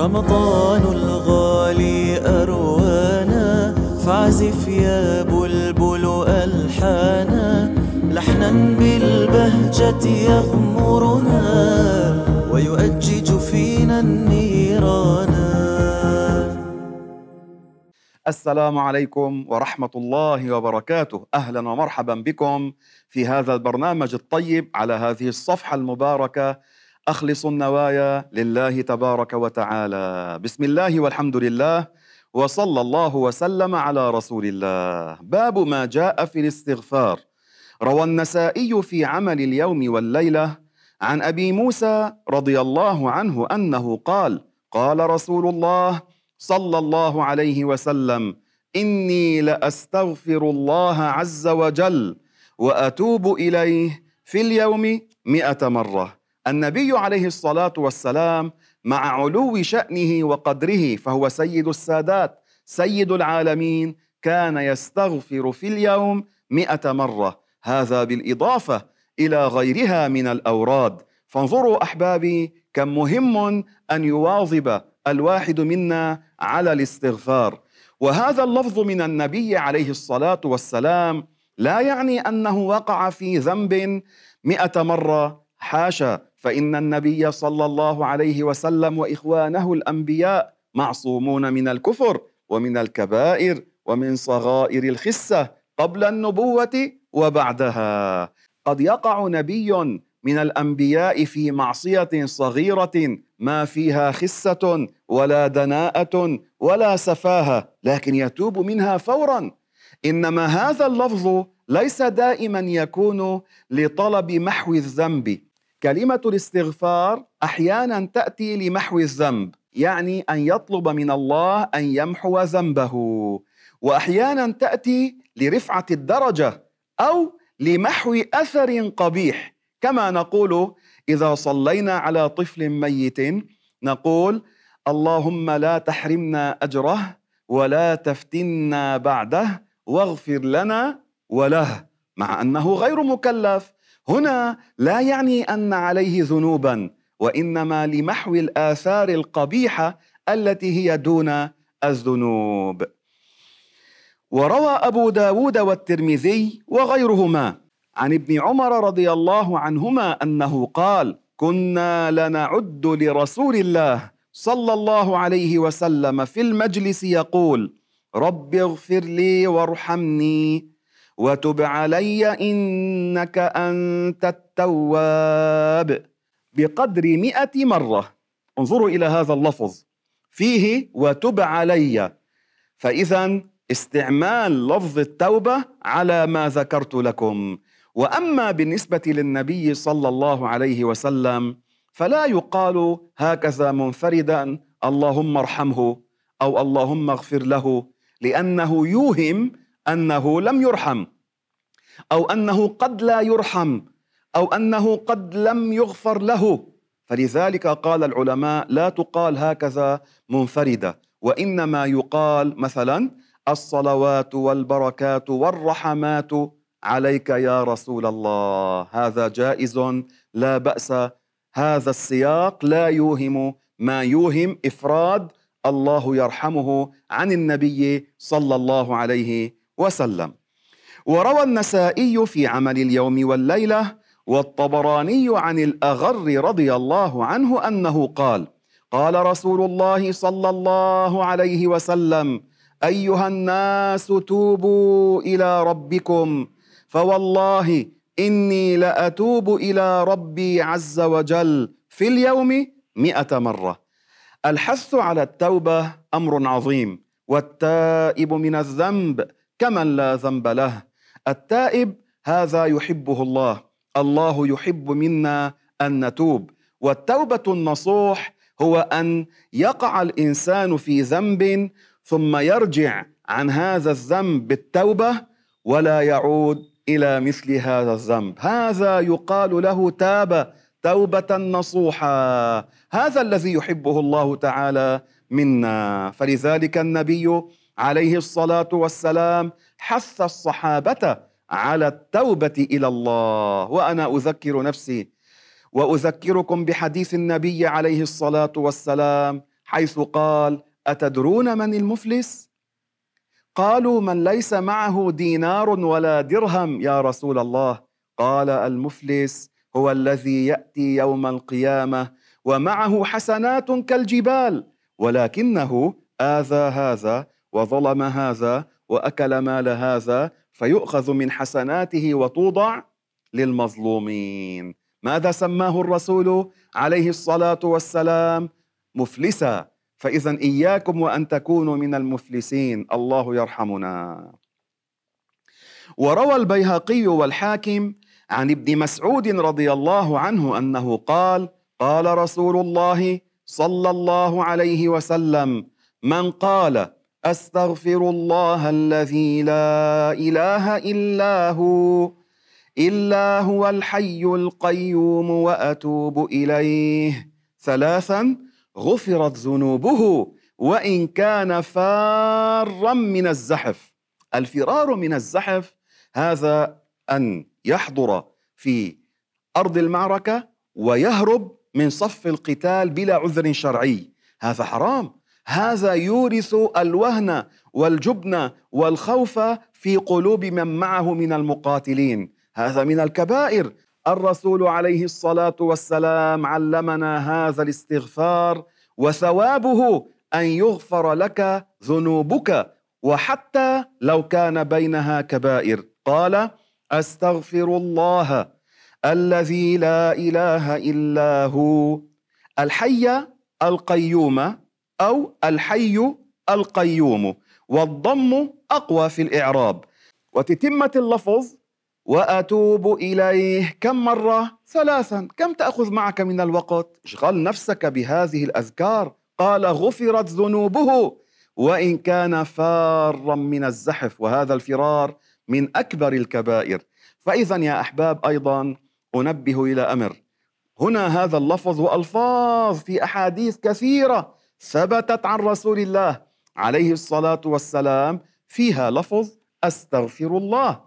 رمضان الغالي أروانا فاعزف يا بلبل ألحانا. لحنا بالبهجة يغمرنا ويؤجج فينا النيران. السلام عليكم ورحمة الله وبركاته. أهلا ومرحبا بكم في هذا البرنامج الطيب على هذه الصفحة المباركة أخلص النوايا لله تبارك وتعالى. بسم الله والحمد لله وصلى الله وسلم على رسول الله. باب ما جاء في الاستغفار. روى النسائي في عمل اليوم والليلة عن أبي موسى رضي الله عنه أنه قال قال رسول الله صلى الله عليه وسلم إني لأستغفر الله عز وجل وأتوب إليه في اليوم مئة مرة. النبي عليه الصلاة والسلام مع علو شأنه وقدره فهو سيد السادات سيد العالمين كان يستغفر في اليوم مئة مرة. هذا بالإضافة إلى غيرها من الأوراد. فانظروا أحبابي كم مهم أن يواظب الواحد منا على الاستغفار. وهذا اللفظ من النبي عليه الصلاة والسلام لا يعني أنه وقع في ذنب مئة مرة حاشا فإن النبي صلى الله عليه وسلم وإخوانه الأنبياء معصومون من الكفر ومن الكبائر ومن صغائر الخسة قبل النبوة وبعدها. قد يقع نبي من الأنبياء في معصية صغيرة ما فيها خسه ولا دناءة ولا سفاهة لكن يتوب منها فورا. إنما هذا اللفظ ليس دائما يكون لطلب محو الذنب. كلمة الاستغفار أحيانا تأتي لمحو الذنب يعني أن يطلب من الله أن يمحو ذنبه وأحيانا تأتي لرفعة الدرجة أو لمحو أثر قبيح. كما نقول إذا صلينا على طفل ميت نقول اللهم لا تحرمنا أجره ولا تفتنا بعده واغفر لنا وله مع أنه غير مكلف. هنا لا يعني أن عليه ذنوبا وإنما لمحو الآثار القبيحة التي هي دون الذنوب. وروى أبو داود والترمذي وغيرهما عن ابن عمر رضي الله عنهما أنه قال كنا لنعد لرسول الله صلى الله عليه وسلم في المجلس يقول رب اغفر لي وارحمني وتب علي إنك أنت التواب بقدر مئة مرة. انظروا إلى هذا اللفظ. فيه وتب علي. فإذا استعمال لفظ التوبة على ما ذكرت لكم. وأما بالنسبة للنبي صلى الله عليه وسلم فلا يقال هكذا منفردا اللهم ارحمه أو اللهم اغفر له لأنه يوهم أنه لم يرحم أو أنه قد لا يرحم أو أنه قد لم يغفر له. فلذلك قال العلماء لا تقال هكذا منفردة وإنما يقال مثلا الصلوات والبركات والرحمات عليك يا رسول الله هذا جائز لا بأس. هذا السياق لا يوهم ما يوهم إفراد الله يرحمه عن النبي صلى الله عليه وسلم. وروى النسائي في عمل اليوم والليلة والطبراني عن الأغر رضي الله عنه أنه قال قال رسول الله صلى الله عليه وسلم أيها الناس توبوا إلى ربكم فوالله إني لأتوب إلى ربي عز وجل في اليوم مئة مرة. الحث على التوبة أمر عظيم والتائب من الذنب كمن لا ذنب له. التائب هذا يحبه الله. الله يحب منا أن نتوب. والتوبة النصوح هو أن يقع الإنسان في ذنب ثم يرجع عن هذا الذنب بالتوبة ولا يعود إلى مثل هذا الذنب. هذا يقال له تاب توبة نصوحا هذا الذي يحبه الله تعالى منا. فلذلك النبي عليه الصلاة والسلام حث الصحابة على التوبة إلى الله. وأنا أذكر نفسي وأذكركم بحديث النبي عليه الصلاة والسلام حيث قال أتدرون من المفلس؟ قالوا من ليس معه دينار ولا درهم يا رسول الله. قال المفلس هو الذي يأتي يوم القيامة ومعه حسنات كالجبال ولكنه آذى هذا وظلم هذا وأكل مال هذا فيؤخذ من حسناته وتوضع للمظلومين. ماذا سماه الرسول عليه الصلاة والسلام؟ مفلسا. فإذا إياكم وأن تكونوا من المفلسين. الله يرحمنا. وروى البيهقي والحاكم عن ابن مسعود رضي الله عنه أنه قال قال رسول الله صلى الله عليه وسلم من قال أستغفر الله الذي لا إله إلا هو إلا هو الحي القيوم وأتوب إليه. ثلاثا غفرت ذنوبه وإن كان فارا من الزحف. الفرار من الزحف هذا أن يحضر في أرض المعركة ويهرب من صف القتال بلا عذر شرعي. هذا حرام. هذا يورث الوهن والجبن والخوف في قلوب من معه من المقاتلين. هذا من الكبائر. الرسول عليه الصلاة والسلام علمنا هذا الاستغفار وثوابه أن يغفر لك ذنوبك وحتى لو كان بينها كبائر. قال أستغفر الله الذي لا إله إلا هو الحي القيوم أو الحي القيوم والضم أقوى في الإعراب. وتتمة اللفظ وأتوب إليه كم مرة؟ ثلاثا. كم تأخذ معك من الوقت؟ اشغل نفسك بهذه الأذكار. قال غفرت ذنوبه. وإن كان فارا من الزحف وهذا الفرار من أكبر الكبائر. فاذا يا أحباب أيضا أنبه إلى أمر. هنا هذا اللفظ وألفاظ في أحاديث كثيرة. ثبتت عن رسول الله عليه الصلاة والسلام فيها لفظ أستغفر الله.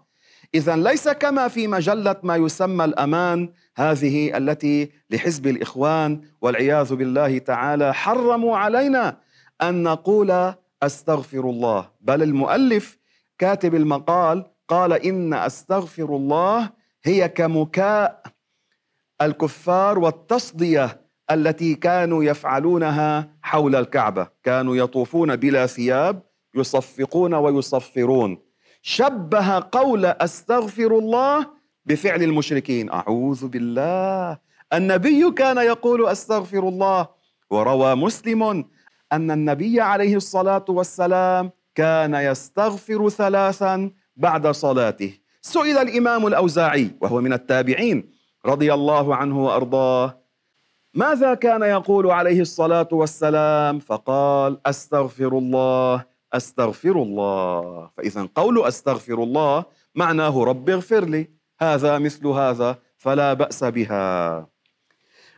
اذا ليس كما في مجلة ما يسمى الأمان هذه التي لحزب الإخوان والعياذ بالله تعالى حرموا علينا أن نقول أستغفر الله. بل المؤلف كاتب المقال قال إن أستغفر الله هي كمكاء الكفار والتصدية التي كانوا يفعلونها حول الكعبة. كانوا يطوفون بلا ثياب يصفقون ويصفرون. شبه قول أستغفر الله بفعل المشركين. أعوذ بالله. النبي كان يقول أستغفر الله وروى مسلم أن النبي عليه الصلاة والسلام كان يستغفر ثلاثا بعد صلاته. سئل الإمام الأوزاعي وهو من التابعين رضي الله عنه وأرضاه ماذا كان يقول عليه الصلاة والسلام؟ فقال أستغفر الله أستغفر الله. فإذا قول أستغفر الله معناه رب اغفر لي. هذا مثل هذا فلا بأس بها.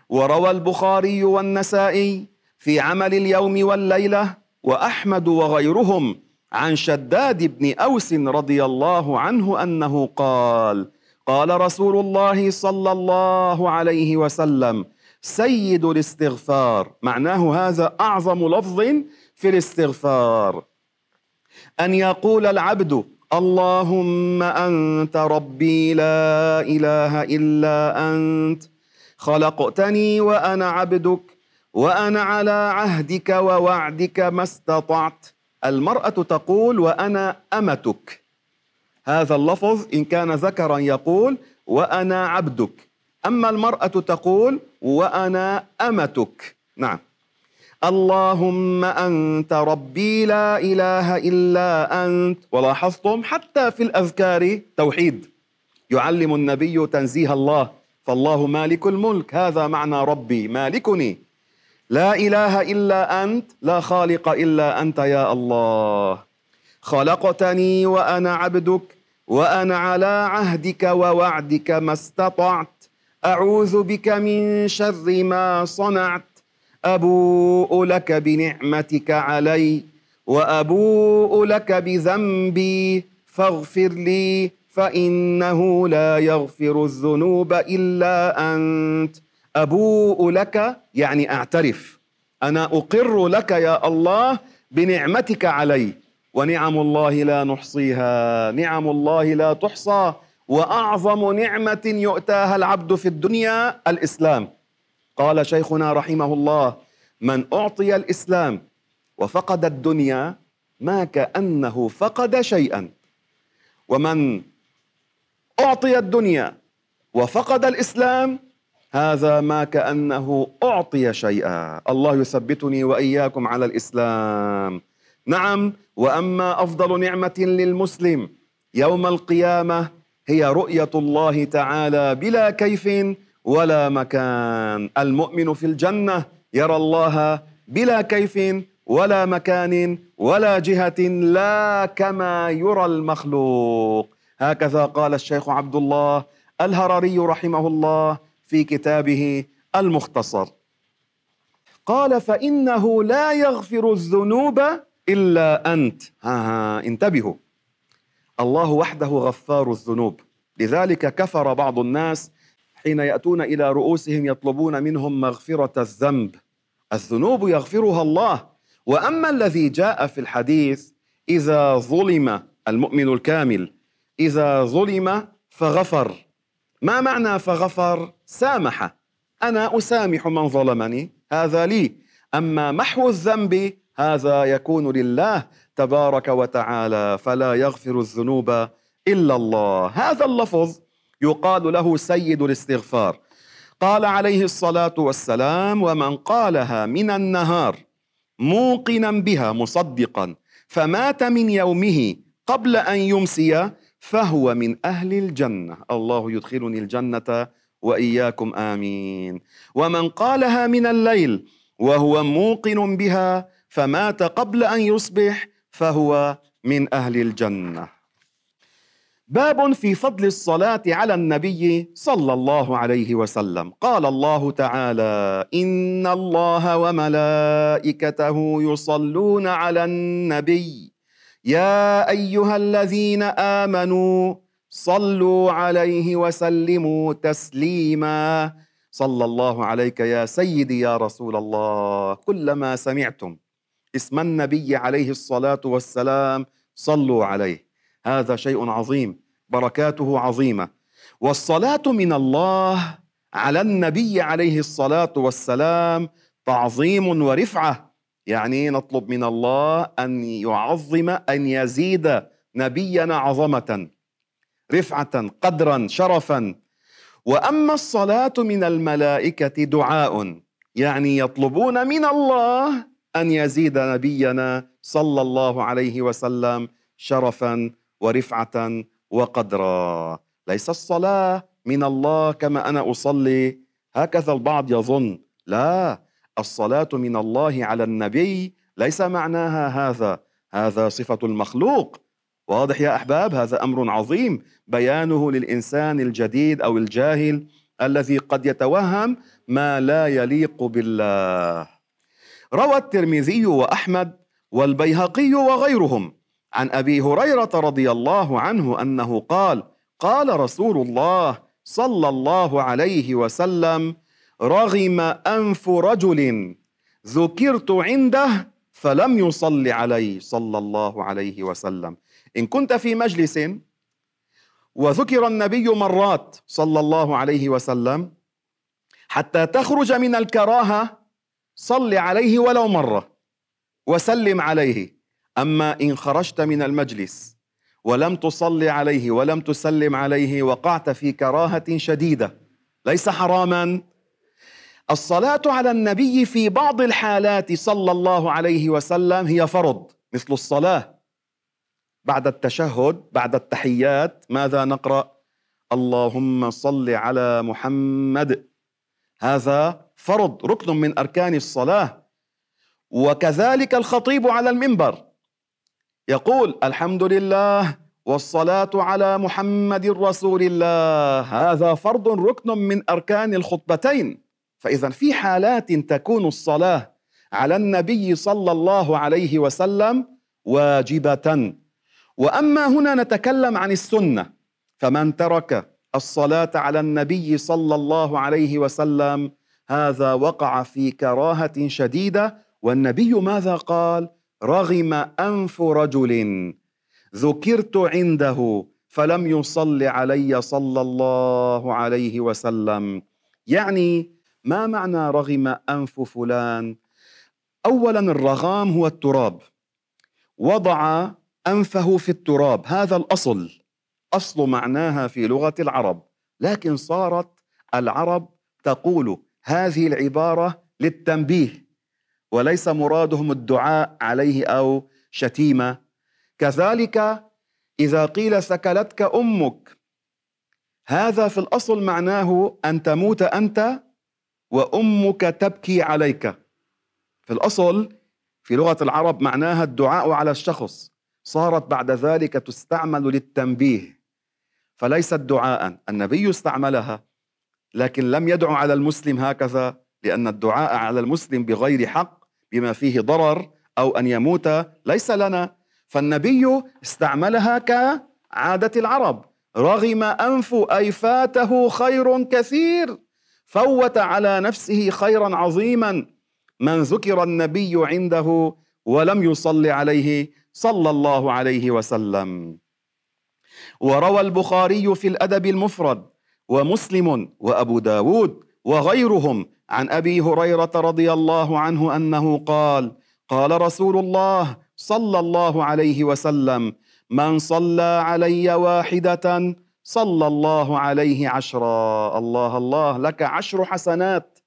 وروى البخاري والنسائي في عمل اليوم والليلة وأحمد وغيرهم عن شداد بن أوس رضي الله عنه أنه قال قال رسول الله صلى الله عليه وسلم سيد الاستغفار. معناه هذا أعظم لفظ في الاستغفار. أن يقول العبد اللهم أنت ربي لا إله إلا أنت خلقتني وأنا عبدك وأنا على عهدك ووعدك ما استطعت. المرأة تقول وأنا أمتك. هذا اللفظ إن كان ذكرا يقول وأنا عبدك. أما المرأة تقول وأنا أمتك. نعم. اللهم أنت ربي لا إله إلا أنت. ولاحظتم حتى في الأذكار توحيد. يعلم النبي تنزيه الله. فالله مالك الملك. هذا معنى ربي. مالكني. لا إله إلا أنت. لا خالق إلا أنت يا الله. خلقتني وأنا عبدك. وأنا على عهدك ووعدك ما استطعت. أعوذ بك من شر ما صنعت. أبوء لك بنعمتك علي وأبوء لك بذنبي. فاغفر لي فإنه لا يغفر الذنوب إلا أنت. أبوء لك يعني أعترف. أنا أقر لك يا الله بنعمتك علي. ونعم الله لا نحصيها نعم الله لا تحصى. وأعظم نعمة يؤتاها العبد في الدنيا الإسلام. قال شيخنا رحمه الله من أعطي الإسلام وفقد الدنيا ما كأنه فقد شيئا. ومن أعطي الدنيا وفقد الإسلام هذا ما كأنه أعطي شيئا. الله يثبتني وإياكم على الإسلام. نعم وأما أفضل نعمة للمسلم يوم القيامة هي رؤية الله تعالى بلا كيف ولا مكان. المؤمن في الجنة يرى الله بلا كيف ولا مكان ولا جهة لا كما يرى المخلوق. هكذا قال الشيخ عبد الله الهرري رحمه الله في كتابه المختصر. قال فإنه لا يغفر الذنوب إلا أنت. ها ها انتبهوا. الله وحده غفار الذنوب. لذلك كفر بعض الناس حين يأتون إلى رؤوسهم يطلبون منهم مغفرة الذنب. الذنوب يغفرها الله. وأما الذي جاء في الحديث إذا ظلم المؤمن الكامل إذا ظلم فغفر. ما معنى فغفر؟ سامح. أنا أسامح من ظلمني هذا لي. أما محو الذنب هذا يكون لله. تبارك وتعالى فلا يغفر الذنوب إلا الله. هذا اللفظ يقال له سيد الاستغفار. قال عليه الصلاة والسلام ومن قالها من النهار موقنا بها مصدقا فمات من يومه قبل أن يمسي فهو من أهل الجنة. الله يدخلني الجنة وإياكم آمين. ومن قالها من الليل وهو موقن بها فمات قبل أن يصبح فهو من أهل الجنة. باب في فضل الصلاة على النبي صلى الله عليه وسلم. قال الله تعالى إن الله وملائكته يصلون على النبي. يا أيها الذين آمنوا صلوا عليه وسلموا تسليما. صلى الله عليك يا سيدي يا رسول الله. كلما سمعتم. اسم النبي عليه الصلاة والسلام صلوا عليه. هذا شيء عظيم بركاته عظيمة. والصلاة من الله على النبي عليه الصلاة والسلام تعظيم ورفعة. يعني نطلب من الله أن يعظم أن يزيد نبينا عظمة رفعة قدرا شرفا. وأما الصلاة من الملائكة دعاء يعني يطلبون من الله أن يزيد نبينا صلى الله عليه وسلم شرفا ورفعه وقدرا. ليس الصلاة من الله كما أنا أصلي. هكذا البعض يظن. لا الصلاة من الله على النبي ليس معناها هذا. هذا صفة المخلوق. واضح يا أحباب؟ هذا أمر عظيم. بيانه للإنسان الجديد أو الجاهل الذي قد يتوهم ما لا يليق بالله. روى الترمذي وأحمد والبيهقي وغيرهم عن أبي هريرة رضي الله عنه أنه قال قال رسول الله صلى الله عليه وسلم رغم أنف رجل ذكرت عنده فلم يصلي علي صلى الله عليه وسلم. إن كنت في مجلس وذكر النبي مرات صلى الله عليه وسلم حتى تخرج من الكراهة صل عليه ولو مرة وسلم عليه. أما إن خرجت من المجلس ولم تصل عليه ولم تسلم عليه وقعت في كراهة شديدة ليس حراما. الصلاة على النبي في بعض الحالات صلى الله عليه وسلم هي فرض مثل الصلاة بعد التشهد بعد التحيات. ماذا نقرأ؟ اللهم صل على محمد. هذا فرض ركن من أركان الصلاة. وكذلك الخطيب على المنبر. يقول الحمد لله والصلاة على محمد رسول الله. هذا فرض ركن من أركان الخطبتين. فإذا في حالات تكون الصلاة على النبي صلى الله عليه وسلم واجبة. وأما هنا نتكلم عن السنة. فمن ترك الصلاة على النبي صلى الله عليه وسلم هذا وقع في كراهة شديدة والنبي ماذا قال؟ رغم أنف رجل ذكرت عنده فلم يصل علي صلى الله عليه وسلم. يعني ما معنى رغم أنف فلان؟ اولا الرغام هو التراب. وضع أنفه في التراب هذا الأصل. أصل معناها في لغة العرب. لكن صارت العرب تقول هذه العبارة للتنبيه وليس مرادهم الدعاء عليه أو شتيمة. كذلك إذا قيل سكلتك أمك هذا في الأصل معناه أن تموت أنت وأمك تبكي عليك. في الأصل في لغة العرب معناها الدعاء على الشخص. صارت بعد ذلك تستعمل للتنبيه فليست دعاء. النبي استعملها. لكن لم يدعو على المسلم هكذا لأن الدعاء على المسلم بغير حق بما فيه ضرر أو أن يموت ليس لنا. فالنبي استعملها كعادة العرب. رغم أنف اي فاته خير كثير. فوت على نفسه خيرا عظيما. من ذكر النبي عنده ولم يصلي عليه صلى الله عليه وسلم. وروى البخاري في الأدب المفرد ومسلم وأبو داود وغيرهم عن أبي هريرة رضي الله عنه أنه قال قال رسول الله صلى الله عليه وسلم من صلى علي واحدة صلى الله عليه عشرا. الله الله لك عشر حسنات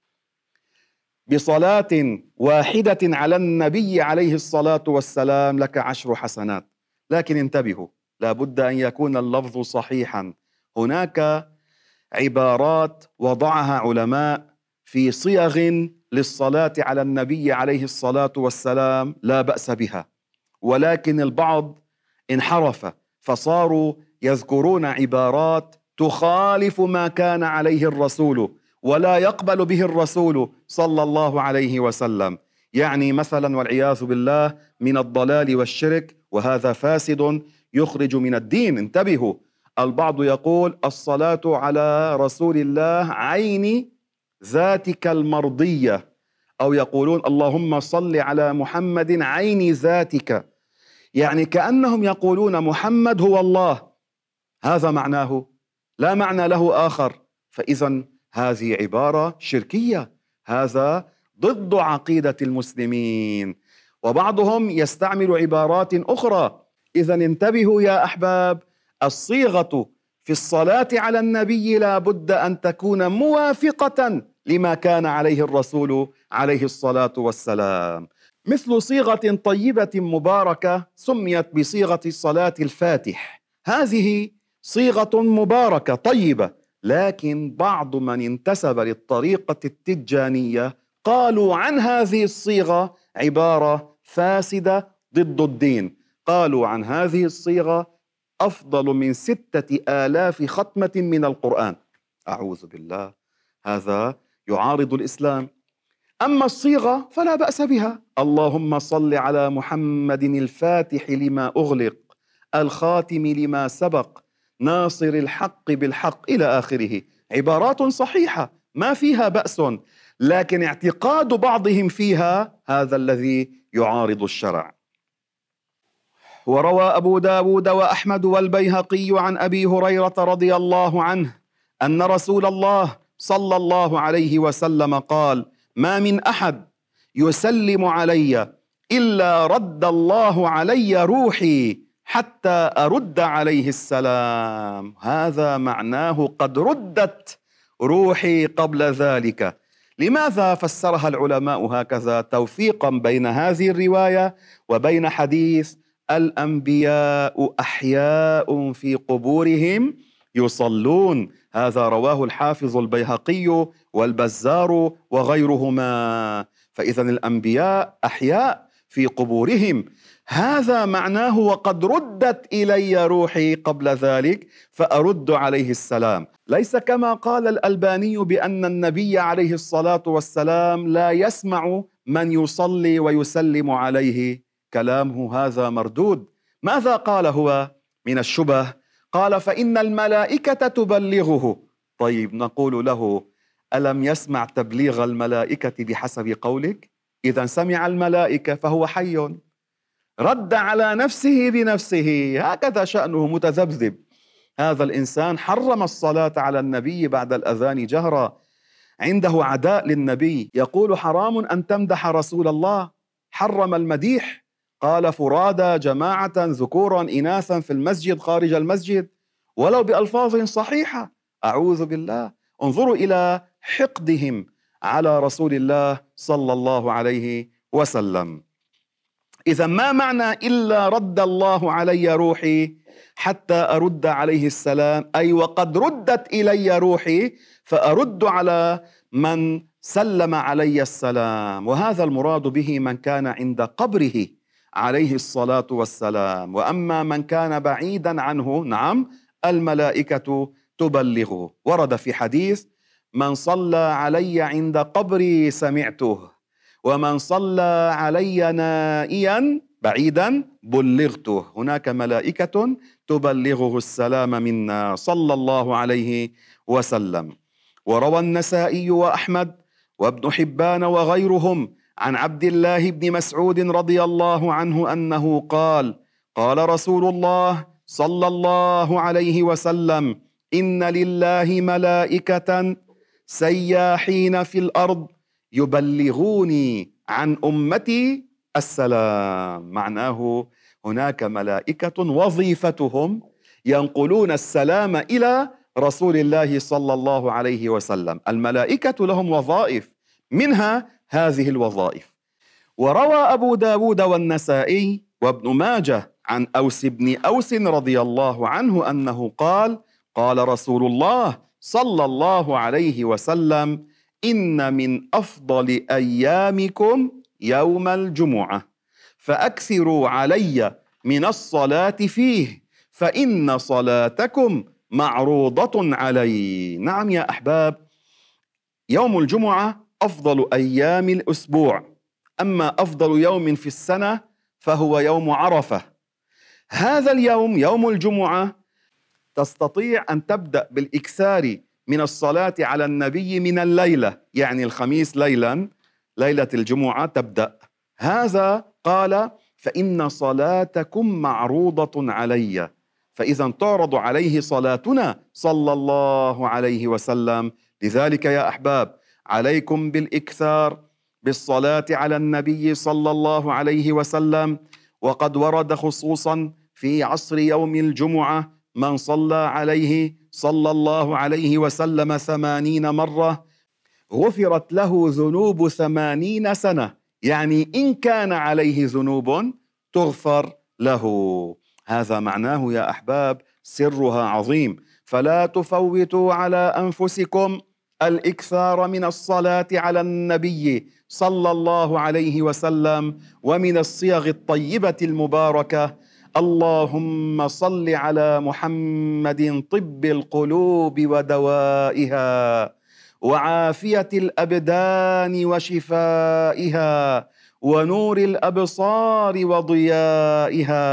بصلاة واحدة على النبي عليه الصلاة والسلام لك عشر حسنات. لكن انتبهوا لا بد أن يكون اللفظ صحيحا. هناك عبارات وضعها علماء في صيغ للصلاة على النبي عليه الصلاة والسلام لا بأس بها. ولكن البعض انحرف فصاروا يذكرون عبارات تخالف ما كان عليه الرسول ولا يقبل به الرسول صلى الله عليه وسلم. يعني مثلا والعياذ بالله من الضلال والشرك وهذا فاسد يخرج من الدين. انتبهوا البعض يقول الصلاة على رسول الله عين ذاتك المرضية. أو يقولون اللهم صل على محمد عين ذاتك. يعني كأنهم يقولون محمد هو الله. هذا معناه لا معنى له آخر. فإذا هذه عبارة شركية. هذا ضد عقيدة المسلمين. وبعضهم يستعمل عبارات أخرى. إذا انتبهوا يا أحباب الصيغة في الصلاة على النبي لا بد أن تكون موافقة لما كان عليه الرسول عليه الصلاة والسلام. مثل صيغة طيبة مباركة سميت بصيغة الصلاة الفاتح. هذه صيغة مباركة طيبة لكن بعض من انتسب للطريقة التجانية قالوا عن هذه الصيغة عبارة فاسدة ضد الدين. قالوا عن هذه الصيغة أفضل من ستة آلاف ختمة من القرآن. أعوذ بالله. هذا يعارض الإسلام. أما الصيغة فلا بأس بها. اللهم صل على محمد الفاتح لما أغلق الخاتم لما سبق ناصر الحق بالحق إلى آخره. عبارات صحيحة ما فيها بأس. لكن اعتقاد بعضهم فيها هذا الذي يعارض الشرع. وروى أبو داود وأحمد والبيهقي عن أبي هريرة رضي الله عنه أن رسول الله صلى الله عليه وسلم قال ما من أحد يسلم علي إلا رد الله علي روحي حتى أرد عليه السلام. هذا معناه قد ردت روحي قبل ذلك. لماذا فسرها العلماء هكذا توفيقا بين هذه الرواية وبين حديث الأنبياء أحياء في قبورهم يصلون. هذا رواه الحافظ البيهقي والبزار وغيرهما. فاذا الأنبياء أحياء في قبورهم. هذا معناه وقد ردت إلي روحي قبل ذلك فأرد عليه السلام. ليس كما قال الألباني بأن النبي عليه الصلاة والسلام لا يسمع من يصلي ويسلم عليه. كلامه هذا مردود. ماذا قال هو من الشبه؟ قال فإن الملائكة تبلغه. طيب نقول له ألم يسمع تبليغ الملائكة بحسب قولك؟ إذا سمع الملائكة فهو حي. رد على نفسه بنفسه. هكذا شأنه متذبذب. هذا الإنسان حرم الصلاة على النبي بعد الأذان جهرا. عنده عداء للنبي. يقول حرام أن تمدح رسول الله. حرم المديح. قال فرادى جماعة ذكورا إناثا في المسجد خارج المسجد ولو بألفاظ صحيحة. أعوذ بالله. انظروا إلى حقدهم على رسول الله صلى الله عليه وسلم. إذا ما معنى إلا رد الله علي روحي حتى أرد عليه السلام؟ أي وقد ردت إلي روحي فأرد على من سلم علي السلام. وهذا المراد به من كان عند قبره. عليه الصلاة والسلام. وأما من كان بعيدا عنه نعم الملائكة تبلغه. ورد في حديث من صلى علي عند قبري سمعته ومن صلى علي نائيا بعيدا بلغته. هناك ملائكة تبلغه السلام منا صلى الله عليه وسلم. وروى النسائي وأحمد وابن حبان وغيرهم عن عبد الله بن مسعود رضي الله عنه أنه قال قال رسول الله صلى الله عليه وسلم إن لله ملائكة سياحين في الأرض يبلغوني عن أمتي السلام. معناه هناك ملائكة وظيفتهم ينقلون السلام إلى رسول الله صلى الله عليه وسلم. الملائكة لهم وظائف منها هذه الوظائف. وروى أبو داود والنسائي وابن ماجه عن أوس بن أوس رضي الله عنه أنه قال قال رسول الله صلى الله عليه وسلم إن من أفضل أيامكم يوم الجمعة فأكثروا علي من الصلاة فيه فإن صلاتكم معروضة علي. نعم يا أحباب يوم الجمعة أفضل أيام الأسبوع. أما أفضل يوم في السنة فهو يوم عرفة. هذا اليوم يوم الجمعة تستطيع أن تبدأ بالإكثار من الصلاة على النبي من الليلة يعني الخميس ليلا ليلة الجمعة تبدأ. هذا قال فإن صلاتكم معروضة علي. فإذا تعرض عليه صلاتنا صلى الله عليه وسلم. لذلك يا أحباب عليكم بالإكثار بالصلاة على النبي صلى الله عليه وسلم. وقد ورد خصوصا في عصر يوم الجمعة من صلى عليه صلى الله عليه وسلم ثمانين مرة غفرت له ذنوب ثمانين سنة. يعني إن كان عليه ذنوب تغفر له. هذا معناه يا أحباب سرها عظيم. فلا تفوتوا على أنفسكم الإكثار من الصلاة على النبي صلى الله عليه وسلم ومن الصيغ الطيبة المباركة اللهم صل على محمد طب القلوب ودوائها وعافية الأبدان وشفائها ونور الأبصار وضيائها.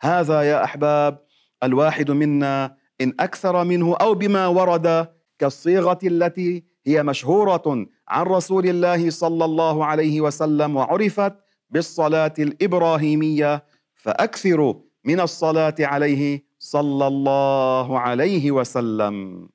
هذا يا أحباب الواحد منا إن أكثر منه أو بما ورد كالصيغة التي هي مشهورة عن رسول الله صلى الله عليه وسلم وعرفت بالصلاة الإبراهيمية فأكثروا من الصلاة عليه صلى الله عليه وسلم.